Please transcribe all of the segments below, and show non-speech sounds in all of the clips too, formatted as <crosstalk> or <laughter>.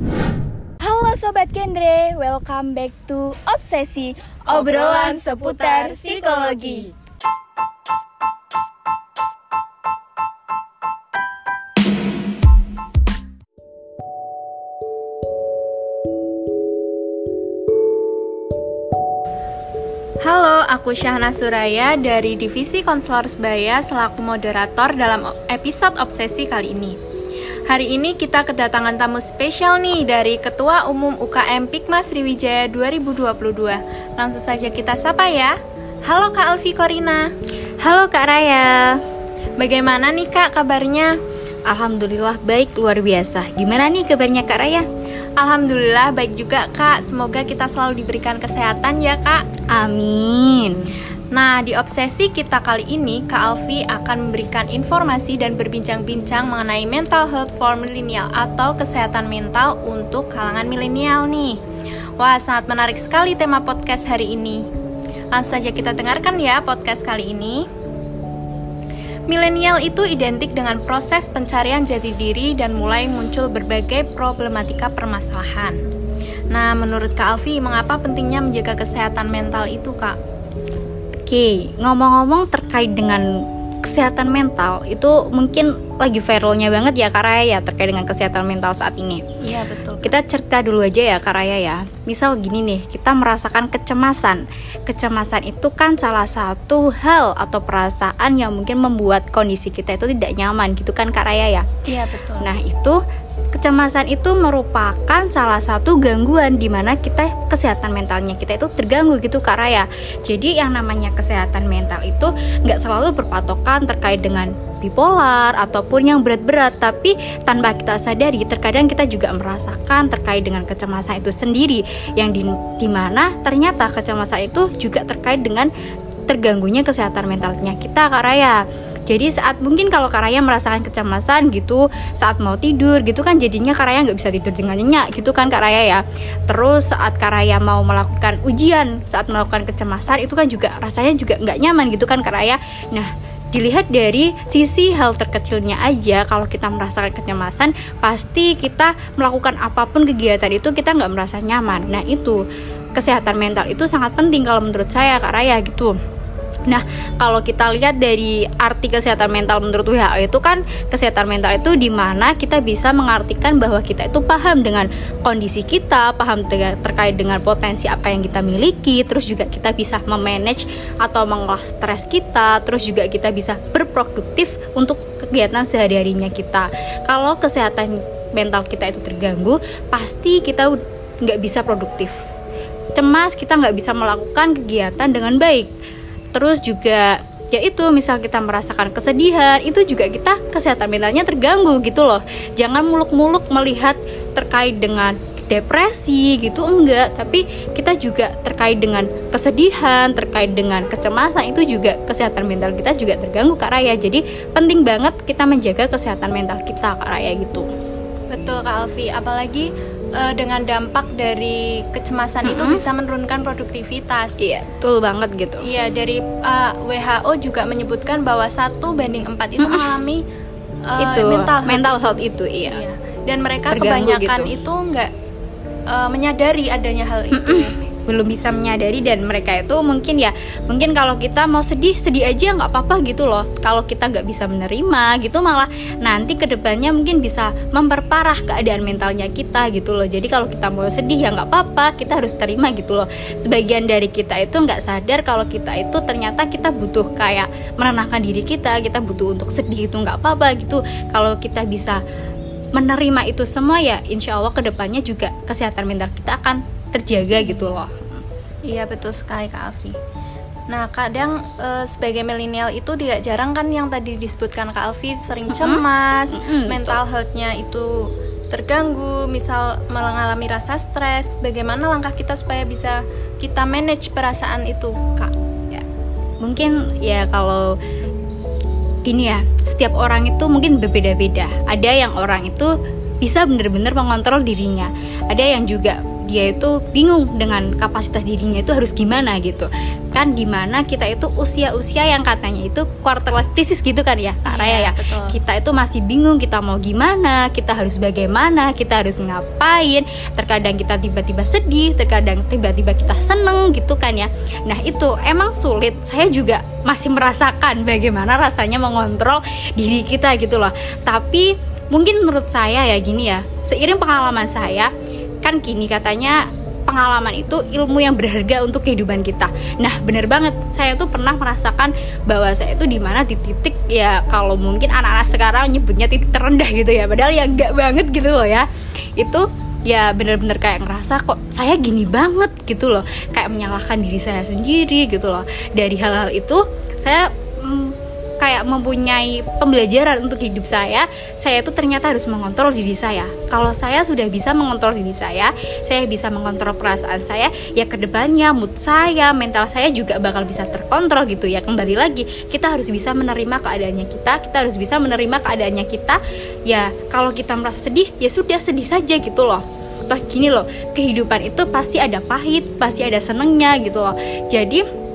Halo Sobat Gendre, welcome back to Obsesi Obrolan seputar psikologi Halo, aku Syahna Suraya dari Divisi Konselor Sebaya selaku moderator dalam episode Obsesi kali ini. Hari ini kita kedatangan tamu spesial nih dari Ketua Umum UKM Pikma Sriwijaya 2022. Langsung saja kita sapa ya. Halo Kak Alfi Korina. Halo Kak Raya. Bagaimana nih Kak kabarnya? Alhamdulillah baik luar biasa. Gimana nih kabarnya Kak Raya? Alhamdulillah baik juga Kak. Semoga kita selalu diberikan kesehatan ya Kak. Amin. Nah, di obsesi kita kali ini, Kak Alfi akan memberikan informasi dan berbincang-bincang mengenai mental health for millennial atau kesehatan mental untuk kalangan milenial nih. Wah, sangat menarik sekali tema podcast hari ini. Langsung saja kita dengarkan ya podcast kali ini. Milenial itu identik dengan proses pencarian jati diri dan mulai muncul berbagai problematika permasalahan. Nah, menurut Kak Alfi, mengapa pentingnya menjaga kesehatan mental itu, Kak? Oke, ngomong-ngomong terkait dengan kesehatan mental itu mungkin lagi viralnya banget ya Kak Raya ya terkait dengan kesehatan mental saat ini. Iya betul. Kita cerita dulu aja ya Kak Raya ya. Misal gini nih, kita merasakan kecemasan. Kecemasan itu kan salah satu hal atau perasaan yang mungkin membuat kondisi kita itu tidak nyaman gitu kan Kak Raya ya. Iya betul. Nah itu kecemasan itu merupakan salah satu gangguan di mana kita kesehatan mentalnya kita itu terganggu gitu Kak Raya. Jadi yang namanya kesehatan mental itu nggak selalu berpatokan terkait dengan bipolar ataupun yang berat-berat tapi tanpa kita sadari terkadang kita juga merasakan terkait dengan kecemasan itu sendiri yang di di mana ternyata kecemasan itu juga terkait dengan terganggunya kesehatan mentalnya kita Kak Raya. Jadi saat mungkin kalau Karaya merasakan kecemasan gitu saat mau tidur gitu kan jadinya Karaya nggak bisa tidur dengan nyenyak gitu kan Kak Raya ya. Terus saat Karaya mau melakukan ujian saat melakukan kecemasan itu kan juga rasanya juga nggak nyaman gitu kan Kak Raya. Nah dilihat dari sisi hal terkecilnya aja kalau kita merasakan kecemasan pasti kita melakukan apa pun kegiatan itu kita nggak merasa nyaman. Nah itu kesehatan mental itu sangat penting kalau menurut saya Kak Raya gitu Nah, kalau kita lihat dari arti kesehatan mental menurut WHO itu kan kesehatan mental itu di mana kita bisa mengartikan bahwa kita itu paham dengan kondisi kita, paham terkait dengan potensi apa yang kita miliki, terus juga kita bisa memanage atau mengolah stres kita, terus juga kita bisa berproduktif untuk kegiatan sehari-harinya kita. Kalau kesehatan mental kita itu terganggu, pasti kita nggak bisa produktif. Cemas kita nggak bisa melakukan kegiatan dengan baik terus juga ya itu misal kita merasakan kesedihan itu juga kita kesehatan mentalnya terganggu gitu loh. Jangan muluk-muluk melihat terkait dengan depresi gitu enggak. Tapi kita juga terkait dengan kesedihan terkait dengan kecemasan itu juga kesehatan mental kita juga terganggu Kak Raya. Jadi penting banget kita menjaga kesehatan mental kita Kak Raya gitu. Betul Kak Alfi. Apalagi uh, dengan dampak dari kecemasan mm -hmm. itu bisa menurunkan produktivitas. Iya, betul banget gitu. Iya, dari uh, eh, WHO juga menyebutkan bahwa satu banding empat itu mm -hmm. mengalami uh, itu mental health mental health itu, iya. iya. Dan mereka Terganggu kebanyakan gitu. itu nggak uh, menyadari adanya hal itu. Mm -hmm belum bisa menyadari dan mereka itu mungkin ya mungkin kalau kita mau sedih sedih aja nggak apa-apa gitu loh. Kalau kita nggak bisa menerima gitu malah nanti ke depannya mungkin bisa memperparah keadaan mentalnya kita gitu loh. Jadi kalau kita mau sedih ya nggak apa-apa kita harus terima gitu loh. Sebagian dari kita itu nggak sadar kalau kita itu ternyata kita butuh kayak menenangkan diri kita kita butuh untuk sedih itu nggak apa-apa gitu. Kalau kita bisa menerima itu semua ya insya Allah ke depannya juga kesehatan mental kita akan terjaga gitu loh iya betul sekali kak Alfi Nah, kadang e, sebagai milenial itu tidak jarang kan yang tadi disebutkan Kak Alfi sering cemas, mm -hmm. mental health-nya itu terganggu, misal mengalami rasa stres. Bagaimana langkah kita supaya bisa kita manage perasaan itu, Kak? Ya. Mungkin ya kalau gini ya, setiap orang itu mungkin berbeda-beda. Ada yang orang itu bisa benar-benar mengontrol dirinya. Ada yang juga dia itu bingung dengan kapasitas dirinya itu harus gimana gitu. Kan di mana kita itu usia-usia yang katanya itu quarter life crisis gitu kan ya Kak Raya Iya, ya. betul. kita itu masih bingung kita mau gimana kita harus bagaimana kita harus ngapain. Terkadang kita tiba-tiba sedih terkadang tiba-tiba kita seneng gitu kan ya. Nah itu emang sulit. Saya juga masih merasakan bagaimana rasanya mengontrol diri kita gitu loh. Tapi mungkin menurut saya ya gini ya seiring pengalaman saya kan gini katanya pengalaman itu ilmu yang berharga untuk kehidupan kita. Nah, bener banget. Saya tuh pernah merasakan bahwa saya itu di mana di titik ya kalau mungkin anak-anak sekarang nyebutnya titik terendah gitu ya. Padahal ya enggak banget gitu loh ya. Itu ya bener-bener kayak ngerasa kok saya gini banget gitu loh. Kayak menyalahkan diri saya sendiri gitu loh. Dari hal-hal itu saya kayak mempunyai pembelajaran untuk hidup saya saya itu ternyata harus mengontrol diri saya. Kalau saya sudah bisa mengontrol diri saya saya bisa mengontrol perasaan saya ya ke depannya mood saya mental saya juga bakal bisa terkontrol gitu ya. Kembali lagi kita harus bisa menerima keadaannya kita kita harus bisa menerima keadaannya kita. Ya kalau kita merasa sedih ya sudah sedih saja gitu loh. Toh gini loh kehidupan itu pasti ada pahit pasti ada senengnya gitu loh. Jadi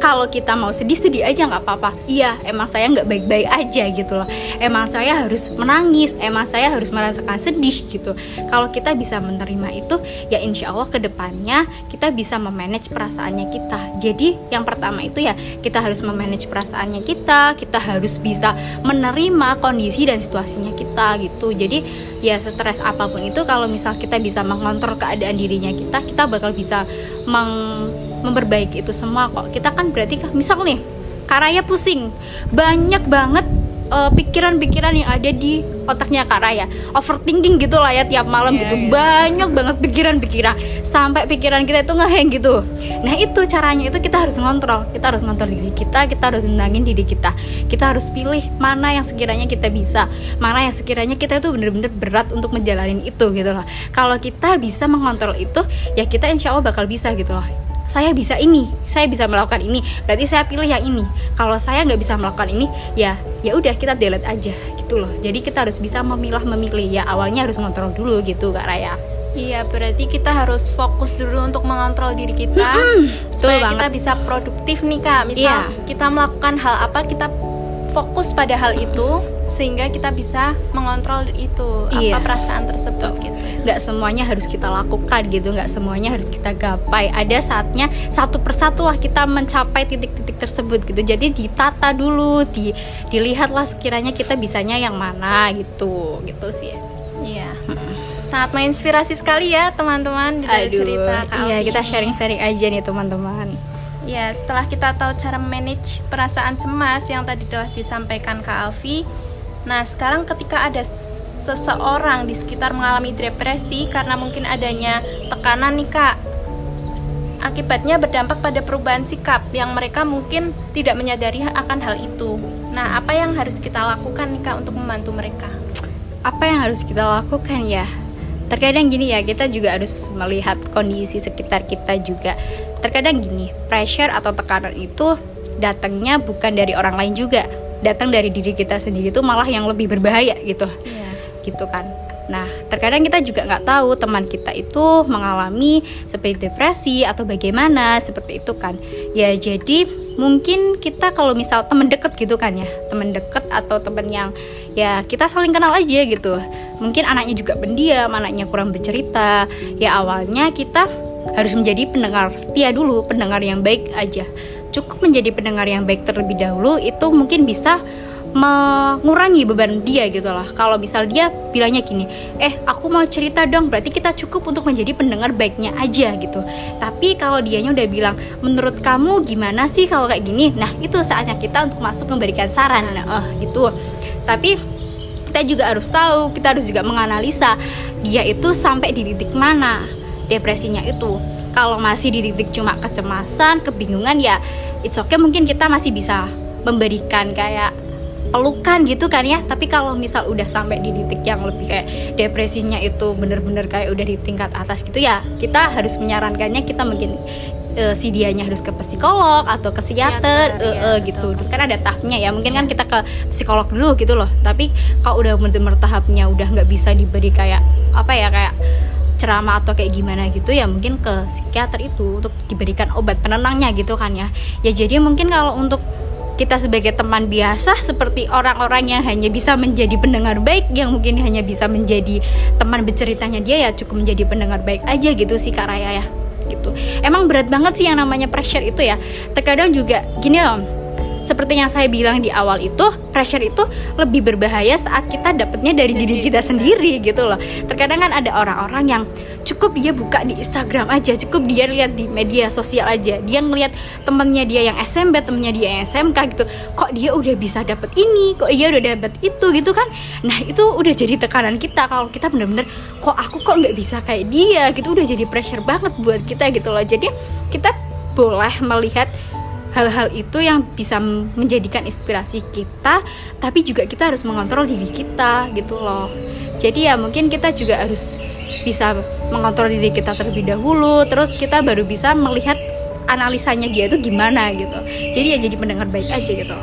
kalau kita mau sedih-sedih aja nggak apa-apa. Iya emang saya nggak baik-baik aja gitu loh. Emang saya harus menangis emang saya harus merasakan sedih gitu. Kalau kita bisa menerima itu ya insya Allah ke depannya kita bisa memanage perasaannya kita. Jadi yang pertama itu ya kita harus memanage perasaannya kita kita harus bisa menerima kondisi dan situasinya kita gitu. Jadi ya stres apa pun itu kalau misal kita bisa mengontrol keadaan dirinya kita kita bakal bisa meng memperbaiki itu semua kok. Kita kan berarti kan- misal nih Karaya pusing. Banyak banget eh, pikiran-pikiran yang ada di otaknya Kak Raya. Overthinking gitu lah ya tiap malam Iya, gitu. iya. banyak banget pikiran-pikiran. Sampai pikiran kita itu ngeheng gitu. Nah itu caranya itu kita harus ngontrol. Kita harus ngontrol diri kita kita harus nendangin diri kita. Kita harus pilih mana yang sekiranya kita bisa. Mana yang sekiranya kita itu bener-bener berat untuk menjalanin itu gitu loh. Kalau kita bisa mengontrol itu ya kita insya Allah bakal bisa gitu loh saya bisa ini, saya bisa melakukan ini, berarti saya pilih yang ini. Kalau saya nggak bisa melakukan ini, ya ya udah kita delete aja gitu loh. Jadi kita harus bisa memilah memilih ya awalnya harus ngontrol dulu gitu kak Raya. Iya, berarti kita harus fokus dulu untuk mengontrol diri kita betul supaya banget. kita bisa produktif nih Kak. Misal Iya. kita melakukan hal apa, kita fokus pada hal itu sehingga kita bisa mengontrol itu Iya. apa perasaan tersebut gitu. Nggak semuanya harus kita lakukan gitu, nggak semuanya harus kita gapai. Ada saatnya satu persatu lah kita mencapai titik-titik tersebut gitu. Jadi ditata dulu, di dilihatlah sekiranya kita bisanya yang mana gitu, gitu sih. Iya. Sangat menginspirasi sekali ya teman-teman dari Aduh, cerita iya Alfi kita ini. sharing-sharing aja nih teman-teman. Ya, setelah kita tahu cara manage perasaan cemas yang tadi telah disampaikan Kak Alfi, nah sekarang ketika ada seseorang di sekitar mengalami depresi karena mungkin adanya tekanan nih Kak, akibatnya berdampak pada perubahan sikap yang mereka mungkin tidak menyadari akan hal itu. Nah, apa yang harus kita lakukan nih Kak untuk membantu mereka? apa yang harus kita lakukan ya terkadang gini ya kita juga harus melihat kondisi sekitar kita juga terkadang gini pressure atau tekanan itu datangnya bukan dari orang lain juga datang dari diri kita sendiri itu malah yang lebih berbahaya gitu Iya. gitu kan Nah, terkadang kita juga nggak tahu teman kita itu mengalami seperti depresi atau bagaimana seperti itu kan. Ya jadi mungkin kita kalau misal teman deket gitu kan ya, teman deket atau teman yang ya kita saling kenal aja gitu. Mungkin anaknya juga pendiam, anaknya kurang bercerita. Ya awalnya kita harus menjadi pendengar setia dulu, pendengar yang baik aja. Cukup menjadi pendengar yang baik terlebih dahulu itu mungkin bisa mengurangi beban dia gitu loh. Kalau misal dia bilangnya gini, eh aku mau cerita dong, berarti kita cukup untuk menjadi pendengar baiknya aja gitu. Tapi kalau dianya udah bilang, menurut kamu gimana sih kalau kayak gini? Nah itu saatnya kita untuk masuk memberikan saran, nah, oh gitu. Tapi kita juga harus tahu, kita harus juga menganalisa dia itu sampai di titik mana depresinya itu. Kalau masih di titik cuma kecemasan, kebingungan ya, it's okay mungkin kita masih bisa memberikan kayak pelukan gitu kan ya tapi kalau misal udah sampai di titik yang lebih kayak depresinya itu bener-bener kayak udah di tingkat atas gitu ya kita harus menyarankannya kita mungkin eh, si dianya harus ke psikolog atau ke psikiater eh, ya, eh, gitu betul. kan ada tahapnya ya mungkin kan kita ke psikolog dulu gitu loh tapi kalau udah bener-bener tahapnya udah nggak bisa diberi kayak apa ya kayak ceramah atau kayak gimana gitu ya mungkin ke psikiater itu untuk diberikan obat penenangnya gitu kan ya. Ya jadi mungkin kalau untuk kita sebagai teman biasa seperti orang-orang yang hanya bisa menjadi pendengar baik yang mungkin hanya bisa menjadi teman berceritanya dia ya cukup menjadi pendengar baik aja gitu sih Kak Raya ya. Gitu. Emang berat banget sih yang namanya pressure itu ya. Terkadang juga gini loh seperti yang saya bilang di awal itu pressure itu lebih berbahaya saat kita dapetnya dari diri kita sendiri gitu loh. Terkadang kan ada orang-orang yang cukup dia buka di Instagram aja cukup dia lihat di media sosial aja. Dia ngelihat temennya dia yang SMP temennya dia yang SMK gitu. Kok dia udah bisa dapet ini? Kok dia udah dapet itu gitu kan? Nah itu udah jadi tekanan kita. Kalau kita bener-bener kok aku kok nggak bisa kayak dia? gitu. Udah jadi pressure banget buat kita gitu loh. Jadi kita boleh melihat hal-hal itu yang bisa menjadikan inspirasi kita tapi juga kita harus mengontrol diri kita gitu loh. Jadi ya mungkin kita juga harus bisa mengontrol diri kita terlebih dahulu terus kita baru bisa melihat analisanya dia itu gimana gitu. Jadi ya jadi pendengar baik aja gitu.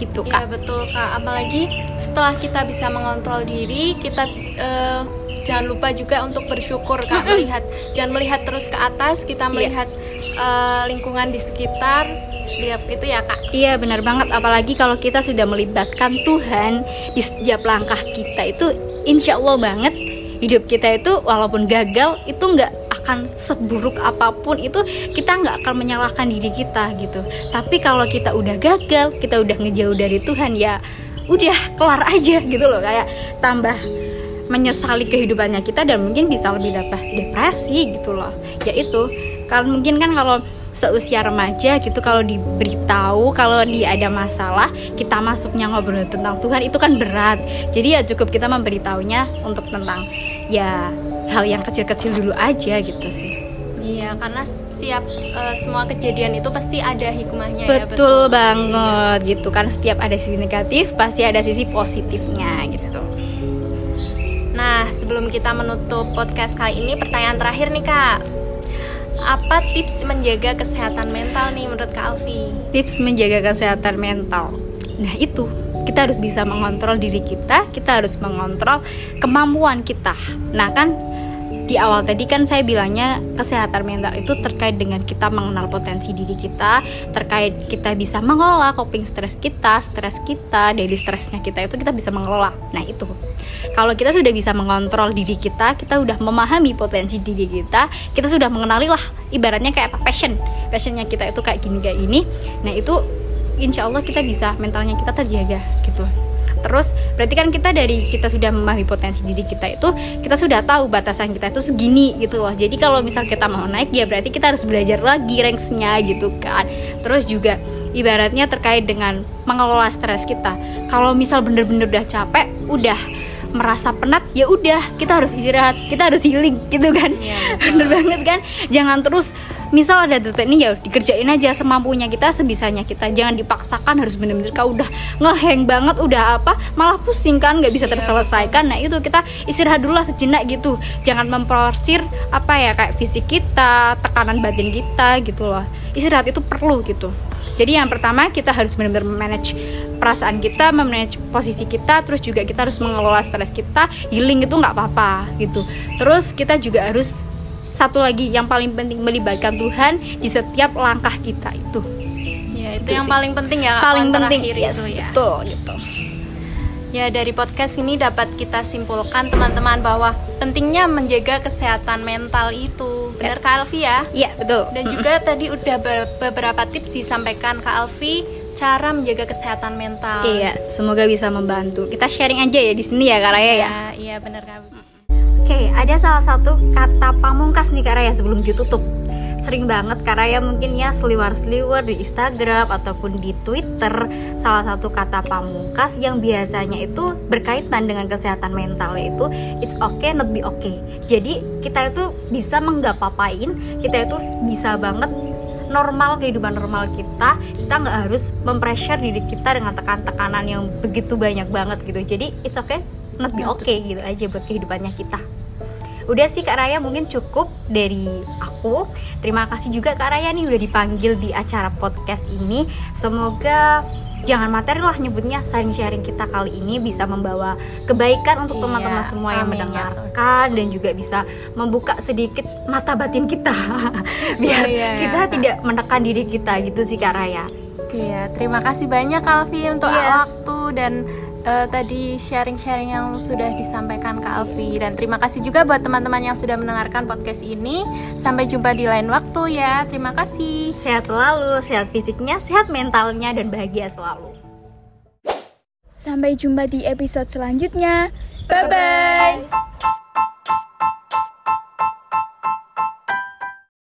Gitu kak. ya, betul kak. Apalagi setelah kita bisa mengontrol diri kita uh, jangan lupa juga untuk bersyukur kak melihat jangan melihat terus ke atas kita iya. melihat yeah uh, lingkungan di sekitar. Lihat itu ya kak? Iya benar banget. Apalagi kalau kita sudah melibatkan Tuhan di setiap langkah kita itu insya Allah banget hidup kita itu walaupun gagal itu nggak akan seburuk apa pun. Itu kita nggak akan menyalahkan diri kita gitu. Tapi kalau kita udah gagal kita udah ngejauh dari Tuhan ya udah kelar aja gitu loh. Kayak tambah menyesali kehidupannya kita dan mungkin bisa lebih dapat depresi gitu loh. Ya itu kalau mungkin kan kalau seusia remaja gitu kalau diberitahu kalau dia ada masalah kita masuknya ngobrol tentang Tuhan itu kan berat jadi ya cukup kita memberitahunya untuk tentang ya hal yang kecil-kecil dulu aja gitu sih Iya, karena setiap uh, semua kejadian itu pasti ada hikmahnya betul ya. Betul banget gitu kan. Setiap ada sisi negatif pasti ada sisi positifnya gitu. Nah, sebelum kita menutup podcast kali ini, pertanyaan terakhir nih Kak. Apa tips menjaga kesehatan mental nih menurut Kak Alfi? Tips menjaga kesehatan mental. Nah, itu kita harus bisa mengontrol diri kita, kita harus mengontrol kemampuan kita. Nah, kan di awal tadi kan saya bilangnya kesehatan mental itu terkait dengan kita mengenal potensi diri kita, terkait kita bisa mengelola coping stres kita, stres kita, dari stresnya kita itu kita bisa mengelola. Nah itu, kalau kita sudah bisa mengontrol diri kita, kita sudah memahami potensi diri kita, kita sudah mengenali lah, ibaratnya kayak apa passion, passionnya kita itu kayak gini kayak ini. Nah itu insya Allah kita bisa mentalnya kita terjaga gitu terus berarti kan kita dari kita sudah memahami potensi diri kita itu kita sudah tahu batasan kita itu segini gitu loh. Jadi kalau misal kita mau naik ya berarti kita harus belajar lagi ranksnya gitu kan. Terus juga ibaratnya terkait dengan mengelola stres kita. Kalau misal bener-bener udah capek udah merasa penat ya udah kita harus istirahat kita harus healing gitu kan. Ya, <laughs> bener banget kan? Jangan terus misal ada detek ini ya dikerjain aja semampunya kita sebisanya kita. Jangan dipaksakan harus bener-bener kau udah ngeheng banget udah apa malah pusing kan nggak bisa iya, terselesaikan. Nah itu kita istirahat dulu lah sejenak gitu. Jangan memporsir apa ya kayak fisik kita tekanan batin kita gitu loh. Istirahat itu perlu gitu. Jadi yang pertama kita harus benar-benar manage perasaan kita, memanage posisi kita, terus juga kita harus mengelola stres kita. Healing itu nggak apa-apa gitu. Terus kita juga harus satu lagi yang paling penting melibatkan Tuhan di setiap langkah kita itu. Ya itu, itu yang sih. paling penting ya paling penting yes, itu ya. betul gitu. Ya dari podcast ini dapat kita simpulkan teman-teman bahwa pentingnya menjaga kesehatan mental itu. Benar Kak Alfi ya? Iya betul. Dan juga tadi udah beberapa tips disampaikan Kak Alfi cara menjaga kesehatan mental. Iya semoga bisa membantu. Kita sharing aja ya di sini ya Kak Raya ya? Iya, iya benar Kak okay, ada salah satu kata pamungkas nih Kak Raya sebelum ditutup. Sering banget Kak Raya mungkin ya seliwar-seliwar di Instagram ataupun di Twitter Salah satu kata pamungkas yang biasanya itu berkaitan dengan kesehatan mental yaitu It's okay not be okay. Jadi kita itu bisa menggapapain Kita itu bisa banget normal kehidupan normal kita kita nggak harus mempressure diri kita dengan tekan-tekanan yang begitu banyak banget gitu. Jadi it's okay not be okay gitu aja buat kehidupannya kita Udah sih Kak Raya mungkin cukup dari aku. Terima kasih juga Kak Raya nih udah dipanggil di acara podcast ini. Semoga jangan materi lah nyebutnya sharing-sharing kita kali ini bisa membawa kebaikan untuk Iya, teman-teman semua yang amin ya mendengarkan dan juga bisa membuka sedikit mata batin kita <laughs> biar Iya, iya, kita iya. tidak menekan diri kita gitu sih Kak Raya. Iya, terima kasih banyak Alfi untuk Iya. waktu dan eh, tadi sharing-sharing yang sudah disampaikan Kak Alfi dan terima kasih juga buat teman-teman yang sudah mendengarkan podcast ini. Sampai jumpa di lain waktu ya. Terima kasih. Sehat selalu, sehat fisiknya, sehat mentalnya dan bahagia selalu. Sampai jumpa di episode selanjutnya. Bye bye.